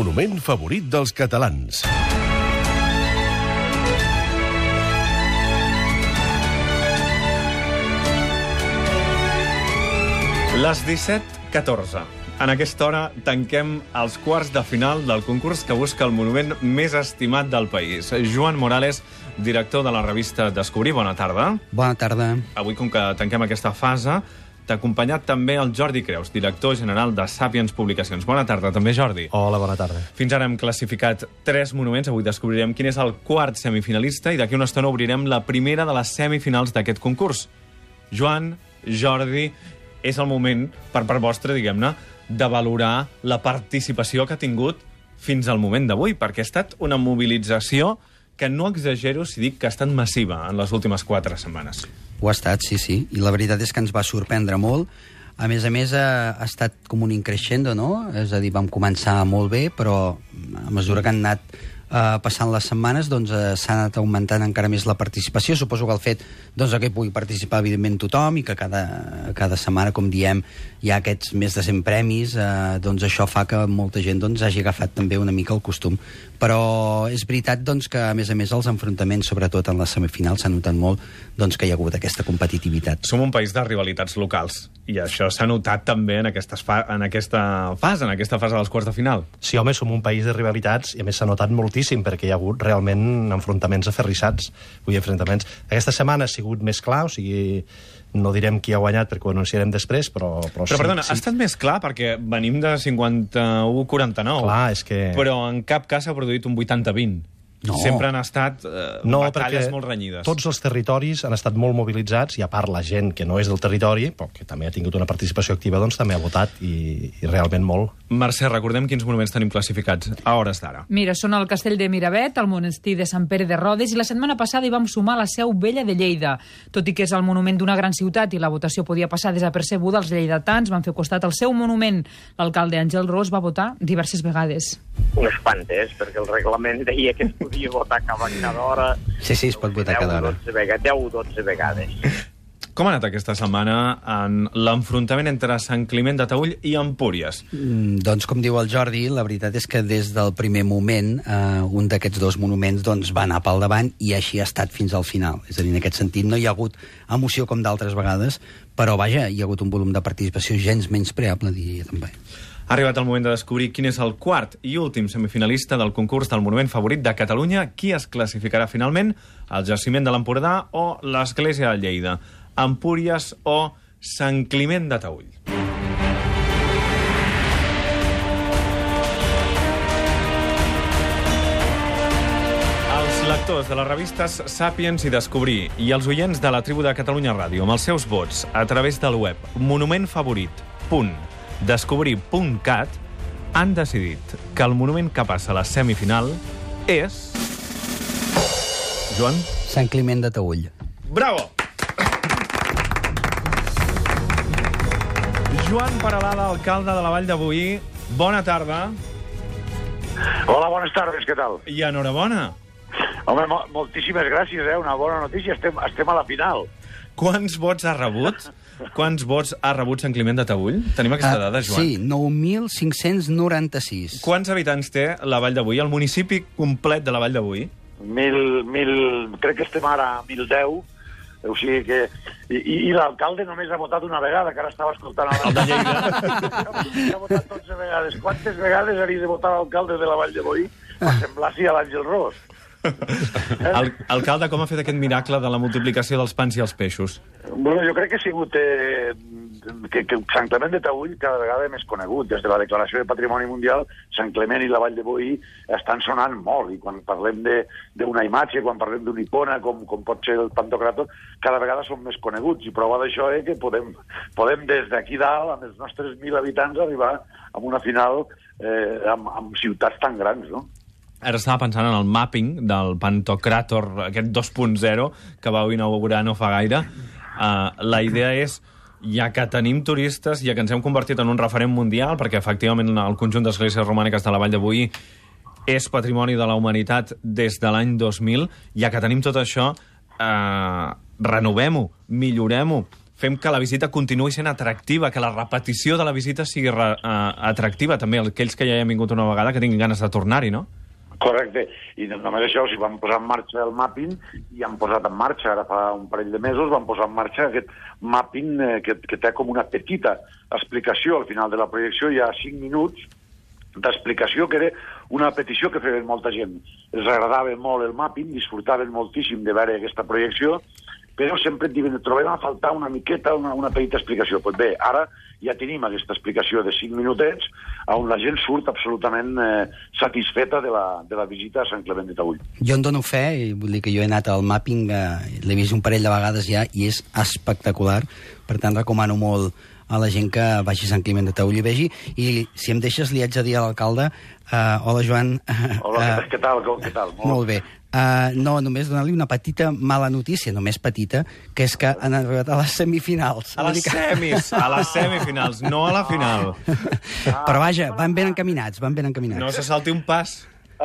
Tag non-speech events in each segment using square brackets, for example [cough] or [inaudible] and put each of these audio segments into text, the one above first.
Monument favorit dels catalans. Les 17.14. En aquesta hora tanquem els quarts de final del concurs que busca el monument més estimat del país. Joan Morales, director de la revista Descobrir, bona tarda. Bona tarda. Avui, com que tanquem aquesta fase, t'ha acompanyat també el Jordi Creus, director general de Sàpiens Publicacions. Bona tarda, també, Jordi. Hola, bona tarda. Fins ara hem classificat tres monuments. Avui descobrirem quin és el quart semifinalista i d'aquí una estona obrirem la primera de les semifinals d'aquest concurs. Joan, Jordi, és el moment, per part vostra, diguem-ne, de valorar la participació que ha tingut fins al moment d'avui, perquè ha estat una mobilització que no exagero si dic que ha estat massiva en les últimes quatre setmanes. Ho ha estat, sí, sí. I la veritat és que ens va sorprendre molt. A més a més, ha, ha estat com un increixendo, no? És a dir, vam començar molt bé, però a mesura que han anat eh, passant les setmanes doncs, eh, s'ha anat augmentant encara més la participació. Suposo que el fet doncs, que hi pugui participar, evidentment, tothom i que cada, cada setmana, com diem, hi ha aquests més de 100 premis, eh, doncs això fa que molta gent doncs, hagi agafat també una mica el costum. Però és veritat doncs, que, a més a més, els enfrontaments, sobretot en les semifinals, s'ha notat molt doncs, que hi ha hagut aquesta competitivitat. Som un país de rivalitats locals i això s'ha notat també en, aquestes fa en aquesta fase, en aquesta fase dels quarts de final. Sí, home, som un país de rivalitats i a més s'ha notat moltíssim perquè hi ha hagut realment enfrontaments aferrissats. Vull dir, enfrontaments. Aquesta setmana ha sigut més clar, o sigui, no direm qui ha guanyat perquè ho anunciarem després, però... Però, Però, sí, perdona, sí. ha estat més clar perquè venim de 51-49. Clar, és que... Però en cap cas s'ha produït un 80-20. No. Sempre han estat eh, No, batalles molt renyides. tots els territoris han estat molt mobilitzats i a part la gent que no és del territori, però que també ha tingut una participació activa, doncs també ha votat i, i realment molt. Mercè, recordem quins monuments tenim classificats a hores d'ara. Mira, són el castell de Miravet, el monestir de Sant Pere de Rodes i la setmana passada hi vam sumar la seu vella de Lleida. Tot i que és el monument d'una gran ciutat i la votació podia passar desapercebuda, els lleidatans van fer costat al seu monument. L'alcalde Àngel Ros va votar diverses vegades. unes quantes, perquè el reglament deia que es podia votar cada, cada hora. Sí, sí, es pot votar cada hora. 10 vegades, 10 o 12 vegades. Com ha anat aquesta setmana en l'enfrontament entre Sant Climent de Taüll i Empúries? Mm, doncs, com diu el Jordi, la veritat és que des del primer moment eh, un d'aquests dos monuments doncs, va anar pel davant i així ha estat fins al final. És a dir, en aquest sentit no hi ha hagut emoció com d'altres vegades, però vaja, hi ha hagut un volum de participació gens menys preable, diria també. Ha arribat el moment de descobrir quin és el quart i últim semifinalista del concurs del monument favorit de Catalunya, qui es classificarà finalment, el jaciment de l'Empordà o l'Església de Lleida, Empúries o Sant Climent de Taüll. Els lectors de les revistes Sàpiens i Descobrir i els oients de la tribu de Catalunya Ràdio amb els seus vots a través del web monumentfavorit.descobrir.cat han decidit que el monument que passa a la semifinal és... Joan? Sant Climent de Taüll. Bravo! Joan Paralada, alcalde de la Vall de Boí, bona tarda Hola, bones tardes, què tal? i enhorabona. Home, mo moltíssimes gràcies, eh? Una bona notícia, estem, estem a la final. Quants vots ha rebut? Quants vots ha rebut Sant Climent de Taüll? Tenim aquesta Ah, dada, Joan? Sí, 9.596. Quants habitants té la Vall Boí, el municipi complet de la Vall Boí? Mil, mil, crec que estem ara a 1.010, o sigui que... I, i, i l'alcalde només ha votat una vegada, que ara estava escoltant... El de Lleida. ha votat 12 vegades. Quantes vegades hauria de votar l'alcalde de la Vall de Boí per semblar-s'hi a l'Àngel Ros? El, alcalde, com ha fet aquest miracle de la multiplicació dels pans i els peixos? Bueno, jo crec que ha sigut eh, que, que Sant Clement de Taüll cada vegada més conegut. Des de la Declaració de Patrimoni Mundial, Sant Clement i la Vall de Boí estan sonant molt. I quan parlem d'una imatge, quan parlem d'una icona, com, com pot ser el Pantocrator, cada vegada són més coneguts. I prova d'això és que podem, podem des d'aquí dalt, amb els nostres 1.000 habitants, arribar a una final eh, amb, amb ciutats tan grans, no? Ara estava pensant en el mapping del Pantocrator, aquest 2.0, que vau inaugurar no fa gaire. Uh, la idea és ja que tenim turistes, ja que ens hem convertit en un referent mundial, perquè efectivament el conjunt d'esglésies romàniques de la Vall de Boí és patrimoni de la humanitat des de l'any 2000, ja que tenim tot això, eh, renovem-ho, millorem-ho, fem que la visita continuï sent atractiva, que la repetició de la visita sigui uh, atractiva també, aquells que ja hi han vingut una vegada que tinguin ganes de tornar-hi, no? Correcte, i no- només això, sigui, vam posar en marxa el mapping i han posat en marxa, ara fa un parell de mesos, van posar en marxa aquest mapping eh, que, que té com una petita explicació al final de la projecció, hi ha 5 minuts d'explicació que era una petició que feien molta gent. Els agradava molt el mapping, disfrutaven moltíssim de veure aquesta projecció, però sempre et diuen, trobem a faltar una miqueta, una, una petita explicació. Pues bé, ara ja tenim aquesta explicació de 5 minutets on la gent surt absolutament eh, satisfeta de la, de la visita a Sant Clement de Taüll. Jo en dono fe, i vull dir que jo he anat al mapping, eh, l'he vist un parell de vegades ja, i és espectacular. Per tant, recomano molt a la gent que vagi a Sant Climent de Taüll i vegi. I si em deixes, li haig de dir a l'alcalde... Uh, hola, Joan. Hola, Eh, què, tal? Com, què tal? Molt bé. Uh, no, només donar-li una petita mala notícia, només petita, que és que han arribat a les semifinals. A les que- semis, a les semifinals, no a la final. [laughs] Però vaja, van ben encaminats, van ben encaminats. No se salti un pas.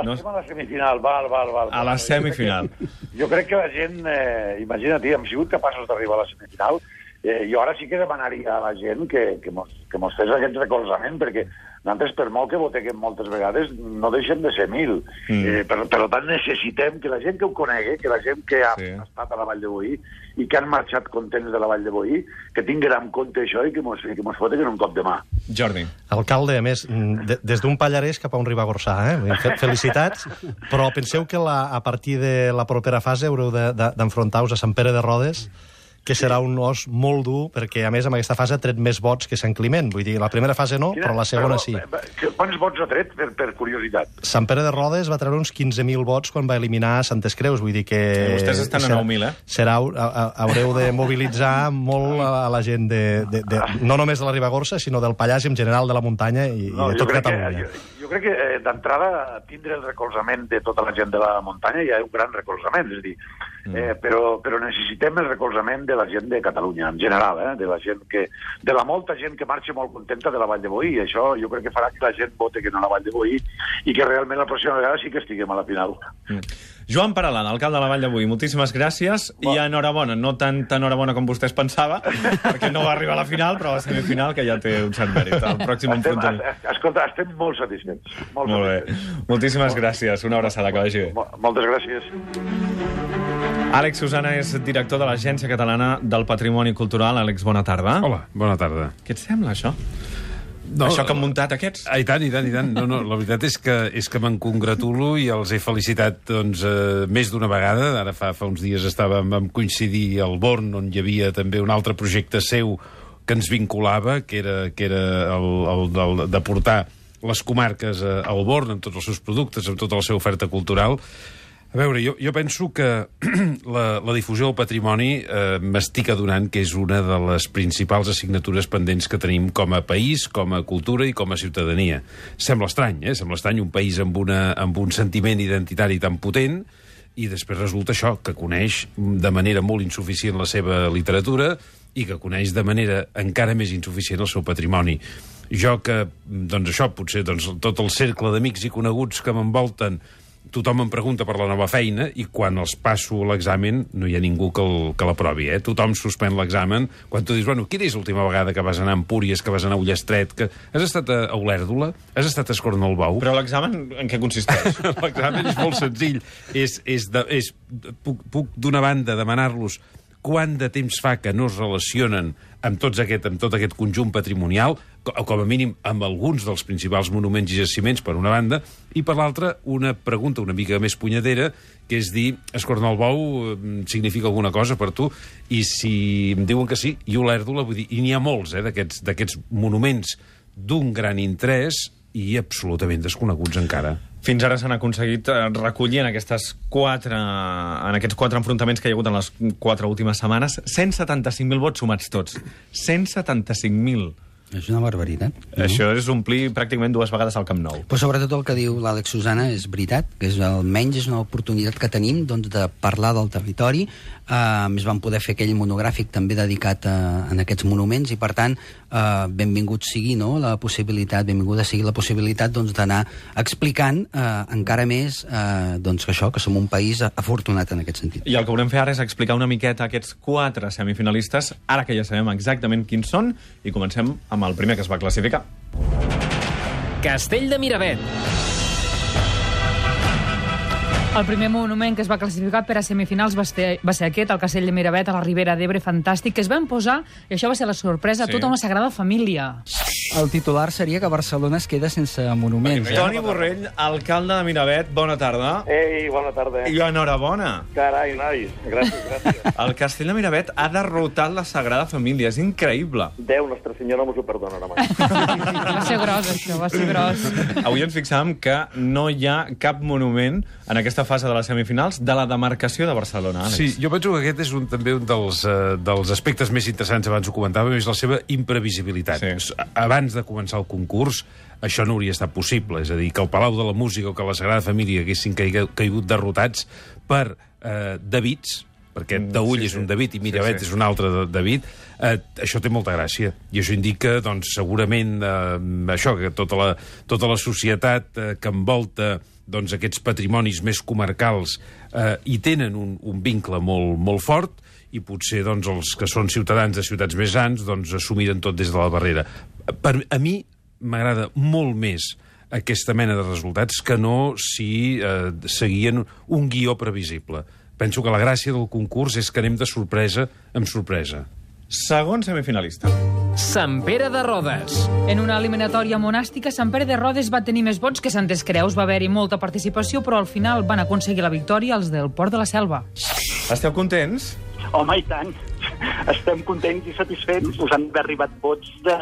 No, Estem a la semifinal, val, val, val. A la semifinal. Jo crec que la gent, eh, imagina't, hem sigut capaços d'arribar a la semifinal, eh, jo ara sí que demanaria a la gent que, que, mos, que mos fes aquest recolzament, perquè nosaltres, per molt que voteguem moltes vegades, no deixem de ser mil. Mm. Eh, per, per tant, necessitem que la gent que ho conegui, que la gent que ha Sí. estat a la Vall de Boí i que han marxat contents de la Vall de Boí, que tinguin en compte això i que mos, que mos fotin un cop de mà. Jordi. Alcalde, a més, mm, de, des d'un Pallarès cap a un Ribagorçà, eh? Felicitats, però penseu que la, a partir de la propera fase haureu de- de- d'enfrontar-vos a Sant Pere de Rodes, que serà un os molt dur, perquè, a més, amb aquesta fase ha tret més vots que Sant Climent. Vull dir, la primera fase no, però la segona sí. Però, eh, que- Quants vots ha tret, per, per curiositat? Sant Pere de Rodes va treure uns 15.000 vots quan va eliminar Santes Creus, vull dir que... Vostès estan a serà- 9.000, eh? Serà, a- a- haureu de mobilitzar molt a, a la gent de, de, de, no només de la Ribagorça, sinó del Pallars i en general de la muntanya i, No, i de jo tot crec que, Catalunya. jo, jo crec que eh, d'entrada tindre el recolzament de tota la gent de la muntanya ja és un gran recolzament, és a dir, eh, però, però necessitem el recolzament de la gent de Catalunya, en general, eh, de la gent que, de la molta gent que marxa molt contenta de la Vall de Boí, i això jo crec que farà que la gent vote que no a la Vall de Boí i que realment la pròxima vegada sí que estiguem a la final. Joan Paralan, alcalde de la Vall d'Avui, moltíssimes gràcies i enhorabona, no tanta enhorabona com vostè es pensava, [laughs] perquè no va arribar a la final, però a la semifinal, que ja té un cert mèrit. El pròxim Estem, enfrontament. es- escolta, estem molt satisfets. Molt, Molt bé. satisfets. Moltíssimes gràcies. Una abraçada, que vagi bé. Mo- Moltes gràcies. Àlex Susana és director de l'Agència Catalana del Patrimoni Cultural. Àlex, bona tarda. Hola, bona tarda. Què et sembla, això? No, això que han muntat aquests? I tant, i tant, i tant. No, no, la veritat és que, és que me'n congratulo i els he felicitat doncs, eh, més d'una vegada. Ara fa, fa uns dies estàvem, vam coincidir al Born, on hi havia també un altre projecte seu que ens vinculava, que era, que era el, el, el de portar les comarques eh, al Born amb tots els seus productes, amb tota la seva oferta cultural. A veure, jo, jo penso que [clears throat] la, la difusió del patrimoni eh, m'estic adonant que és una de les principals assignatures pendents que tenim com a país, com a cultura i com a ciutadania. Sembla estrany, eh? Sembla estrany un país amb, una, amb un sentiment identitari tan potent i després resulta això, que coneix de manera molt insuficient la seva literatura i que coneix de manera encara més insuficient el seu patrimoni. Jo que, doncs això, potser doncs, tot el cercle d'amics i coneguts que m'envolten tothom em pregunta per la nova feina i quan els passo l'examen no hi ha ningú que el- que l'aprovi, eh? Tothom suspèn l'examen quan tu dius, bueno, quina és l'última vegada que vas anar a Empúries, que vas anar a Ullestret, que has estat a a Olèrdola, has estat a Escornalbou? Però l'examen en què consisteix? [laughs] L'examen és molt senzill. És, és, de, és, puc, puc d'una banda demanar-los quant de temps fa que no es relacionen amb, tots aquest, amb tot aquest conjunt patrimonial, o com a mínim amb alguns dels principals monuments i jaciments, per una banda, i per l'altra, una pregunta una mica més punyadera, que és dir, Escornalbou eh, significa alguna cosa per tu? I si em diuen que sí, i Olèrdola, vull dir, i n'hi ha molts, eh, d'aquests d'aquests monuments d'un gran interès i absolutament desconeguts encara. Fins ara s'han aconseguit eh, recollir en, aquestes quatre, en aquests quatre enfrontaments que hi ha hagut en les quatre últimes setmanes 175.000 vots sumats tots. 175.000. És una barbaritat. Això és omplir pràcticament dues vegades al Camp Nou. Però sobretot el que diu l'Àlex Susana és veritat, que és almenys és una oportunitat que tenim doncs, de parlar del territori. Uh, a més, vam poder fer aquell monogràfic també dedicat a, a aquests monuments i, per tant, uh, benvingut sigui no, la possibilitat, benvinguda sigui la possibilitat doncs, d'anar explicant uh, encara més uh, doncs, que això, que som un país afortunat en aquest sentit. I el que volem fer ara és explicar una miqueta aquests quatre semifinalistes, ara que ja sabem exactament quins són, i comencem amb el primer que es va classificar. Castell de Miravet. El primer monument que es va classificar per a semifinals va ser, va ser aquest, el Castell de Miravet, a la Ribera d'Ebre, fantàstic, que es van posar, i això va ser la sorpresa, Sí. tota una sagrada família. El titular seria que Barcelona es queda sense monuments. Eh? Toni Borrell, alcalde de Miravet, bona tarda. Ei, bona tarda. I enhorabona. Carai, nois, gràcies, gràcies. [laughs] El Castell de Miravet ha derrotat la Sagrada Família. És increïble. Déu, Nostra Senyora, mos ho perdonarà mai. [laughs] Va ser gros, això, va ser gros. Avui ens fixàvem que no hi ha cap monument en aquesta fase de les semifinals de la demarcació de Barcelona, Àlex. Sí, jo penso que aquest és un, també un dels, uh, dels aspectes més interessants, abans ho comentàvem, és la seva imprevisibilitat. Sí. Abans de començar el concurs, això no hauria estat possible. És a dir, que el Palau de la Música o que la Sagrada Família haguessin caigut, derrotats per eh, Davids, perquè Mm, Taüll sí, és sí. un David i Miravet Sí, sí. és un altre David, eh, això té molta gràcia. I això indica, doncs, segurament, eh, això, que tota la, tota la societat eh, que envolta doncs, aquests patrimonis més comarcals eh, hi tenen un, un vincle molt, molt fort i potser doncs, els que són ciutadans de ciutats més grans doncs, assumiren tot des de la barrera. Per, a mi m'agrada molt més aquesta mena de resultats que no si eh, seguien un guió previsible. Penso que la gràcia del concurs és que anem de sorpresa en sorpresa. Segon semifinalista. Sant Pere de Rodes. En una eliminatòria monàstica, Sant Pere de Rodes va tenir més vots que Santes Creus. Va haver-hi molta participació, però al final van aconseguir la victòria els del Port de la Selva. Esteu contents? Home, i tant. [laughs] Estem contents i satisfets. Us han arribat vots de,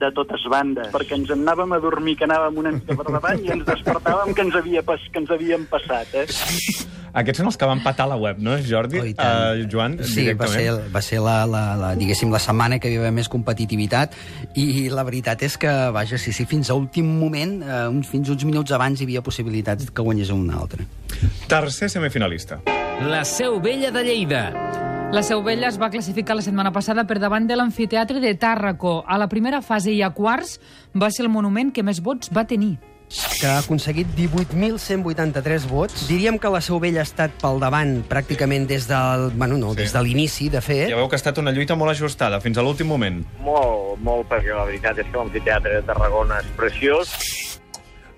de totes bandes, perquè ens en anàvem a dormir que anàvem una mica per davant i ens despertàvem que ens, havia pas, que ens havíem passat, eh? Aquests són els que van patar la web, no, Jordi? Oh. Uh, Joan, Sí, va ser, va ser la, la, la, diguéssim, la setmana que hi haver més competitivitat i la veritat és que, vaja, sí, sí, fins a últim moment, eh, uns, fins uns minuts abans hi havia possibilitats que guanyés un altre. Tercer semifinalista. La Seu Vella de Lleida. La Seu Vella es va classificar la setmana passada per davant de l'amfiteatre de Tàrraco. A la primera fase i a quarts va ser el monument que més vots va tenir. que ha aconseguit 18.183 vots. Diríem que la Seu Vella ha estat pel davant pràcticament des del, bueno, no, Sí. des de l'inici, de fet. Ja veu que ha estat una lluita molt ajustada, fins a l'últim moment. Molt, molt, perquè la veritat és que l'amfiteatre de Tarragona és preciós.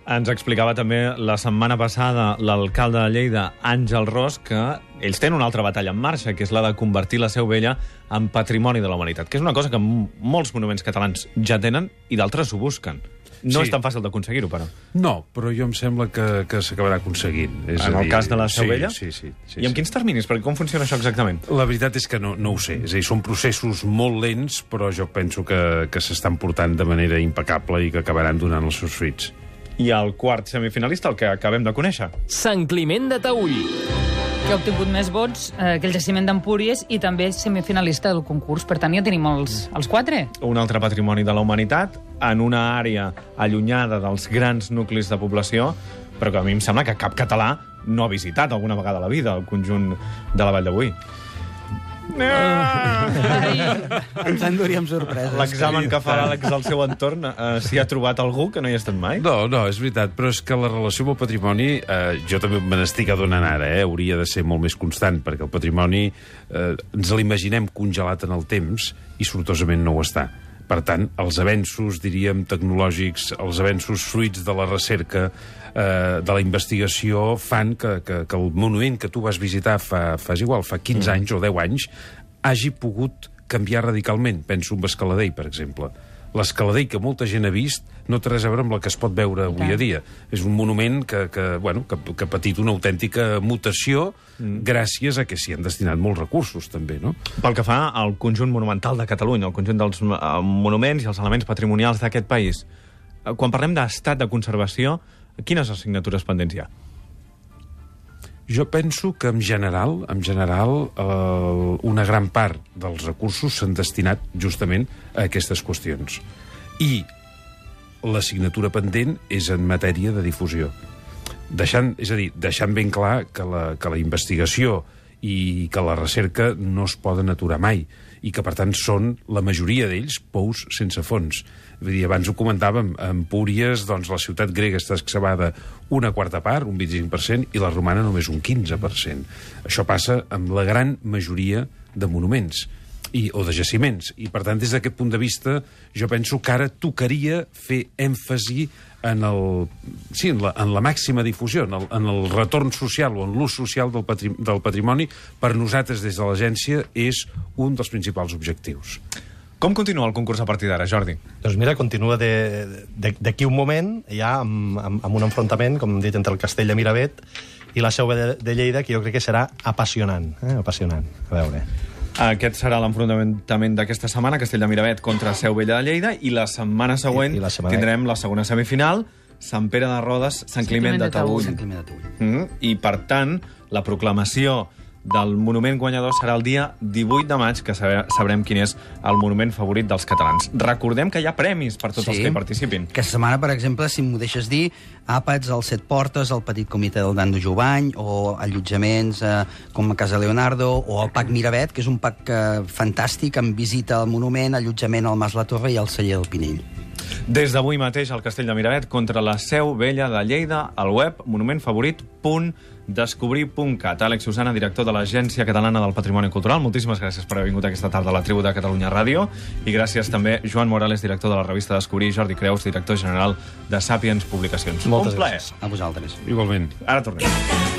Ens explicava també la setmana passada l'alcalde de Lleida, Àngel Ros, que ells tenen una altra batalla en marxa, que és la de convertir la Seu Vella en patrimoni de la humanitat, que és una cosa que molts monuments catalans ja tenen i d'altres ho busquen. No Sí. és tan fàcil d'aconseguir-ho, però. No, però jo em sembla que, que s'acabarà aconseguint. És En el dir, cas de la Seu sí, Vella? Sí, sí. sí I en sí. quins terminis? Perquè com funciona això exactament? La veritat és que no, no ho sé. És a dir, són processos molt lents, però jo penso que, que s'estan portant de manera impecable i que acabaran donant els seus fruits. I el quart semifinalista, el que acabem de conèixer. Sant Climent de Taüll. que ha obtingut més vots eh, que el jaciment d'Empúries i també és semifinalista del concurs. Per tant, ja tenim els, els quatre. un altre patrimoni de la humanitat en una àrea allunyada dels grans nuclis de població, però que a mi em sembla que cap català no ha visitat alguna vegada a la vida el conjunt de la Vall d'Avui. Ens enduríem sorpreses. [laughs] L'examen que fa l'Àlex al seu entorn, eh, s'hi ha trobat algú que no hi ha estat mai? No, no, és veritat, però és que la relació amb el patrimoni, eh, jo també me n'estic adonant ara, eh, hauria de ser molt més constant, perquè el patrimoni eh, ens l'imaginem congelat en el temps i sortosament no ho està. Per tant, els avenços, diríem, tecnològics, els avenços fruits de la recerca, eh, de la investigació, fan que, que, que el monument que tu vas visitar fa, fa igual, fa 15 anys o 10 anys, hagi pogut canviar radicalment. Penso en Escaladell, per exemple. L'escaladell que molta gent ha vist no té res a veure amb la que es pot veure avui a dia. És un monument que, que, bueno, que, que ha patit una autèntica mutació mm. gràcies a que s'hi han destinat molts recursos, també, no? Pel que fa al conjunt monumental de Catalunya, el conjunt dels eh, monuments i els elements patrimonials d'aquest país, eh, quan parlem d'estat de conservació, quines assignatures pendents hi ha? Jo penso que en general, en general, eh, una gran part dels recursos s'han destinat justament a aquestes qüestions. I l'assignatura pendent és en matèria de difusió. Deixant, és a dir, deixant ben clar que la, que la investigació i que la recerca no es poden aturar mai i que, per tant, són, la majoria d'ells, pous sense fons. Vull dir, abans ho comentàvem, a Empúries, doncs, la ciutat grega està excavada una quarta part, un 25%, i la romana només un 15%. Això passa amb la gran majoria de monuments i, o de jaciments. I, per tant, des d'aquest punt de vista, jo penso que ara tocaria fer èmfasi en, el, sí, en, la, en la màxima difusió, en el, en el retorn social o en l'ús social del, patri, del patrimoni, per nosaltres, des de l'agència, és un dels principals objectius. Com continua el concurs a partir d'ara, Jordi? Doncs mira, continua de- de- d'aquí un moment, ja amb, amb, amb un enfrontament, com hem dit, entre el castell de Miravet i la seu de, de Lleida, que jo crec que serà apassionant. Eh? Apassionant. A veure... Aquest serà l'enfrontament d'aquesta setmana, Castell de Miravet contra Seu Vella de Lleida, i la setmana següent I- i la setmana- tindrem la segona semifinal, Sant Pere de Rodes, Sant Climent de Taüll. Sant Climent de Taüll. Mm, I, per tant, la proclamació del monument guanyador serà el dia 18 de maig, que sabrem quin és el monument favorit dels catalans. Recordem que hi ha premis per tots els que hi participin. Aquesta setmana, per exemple, si m'ho deixes dir, àpats al Set Portes, al Petit Comitè del Dando Jovany, o allotjaments eh, com a Casa Leonardo, o el PAC Miravet, que és un PAC eh, fantàstic, amb visita al monument, allotjament al Mas la Torre i al celler del Pinell. Des d'avui mateix al Castell de Miravet contra la Seu Vella de Lleida, al web monumentfavorit.descobrir.cat. Àlex Susana, director de l'Agència Catalana del Patrimoni Cultural, moltíssimes gràcies per haver vingut aquesta tarda a la tribu de Catalunya Ràdio i gràcies també Joan Morales, director de la revista Descobrir, Jordi Creus, director general de Sàpiens Publicacions. Moltes Un plaer. gràcies. A vosaltres. Igualment. Ara tornem.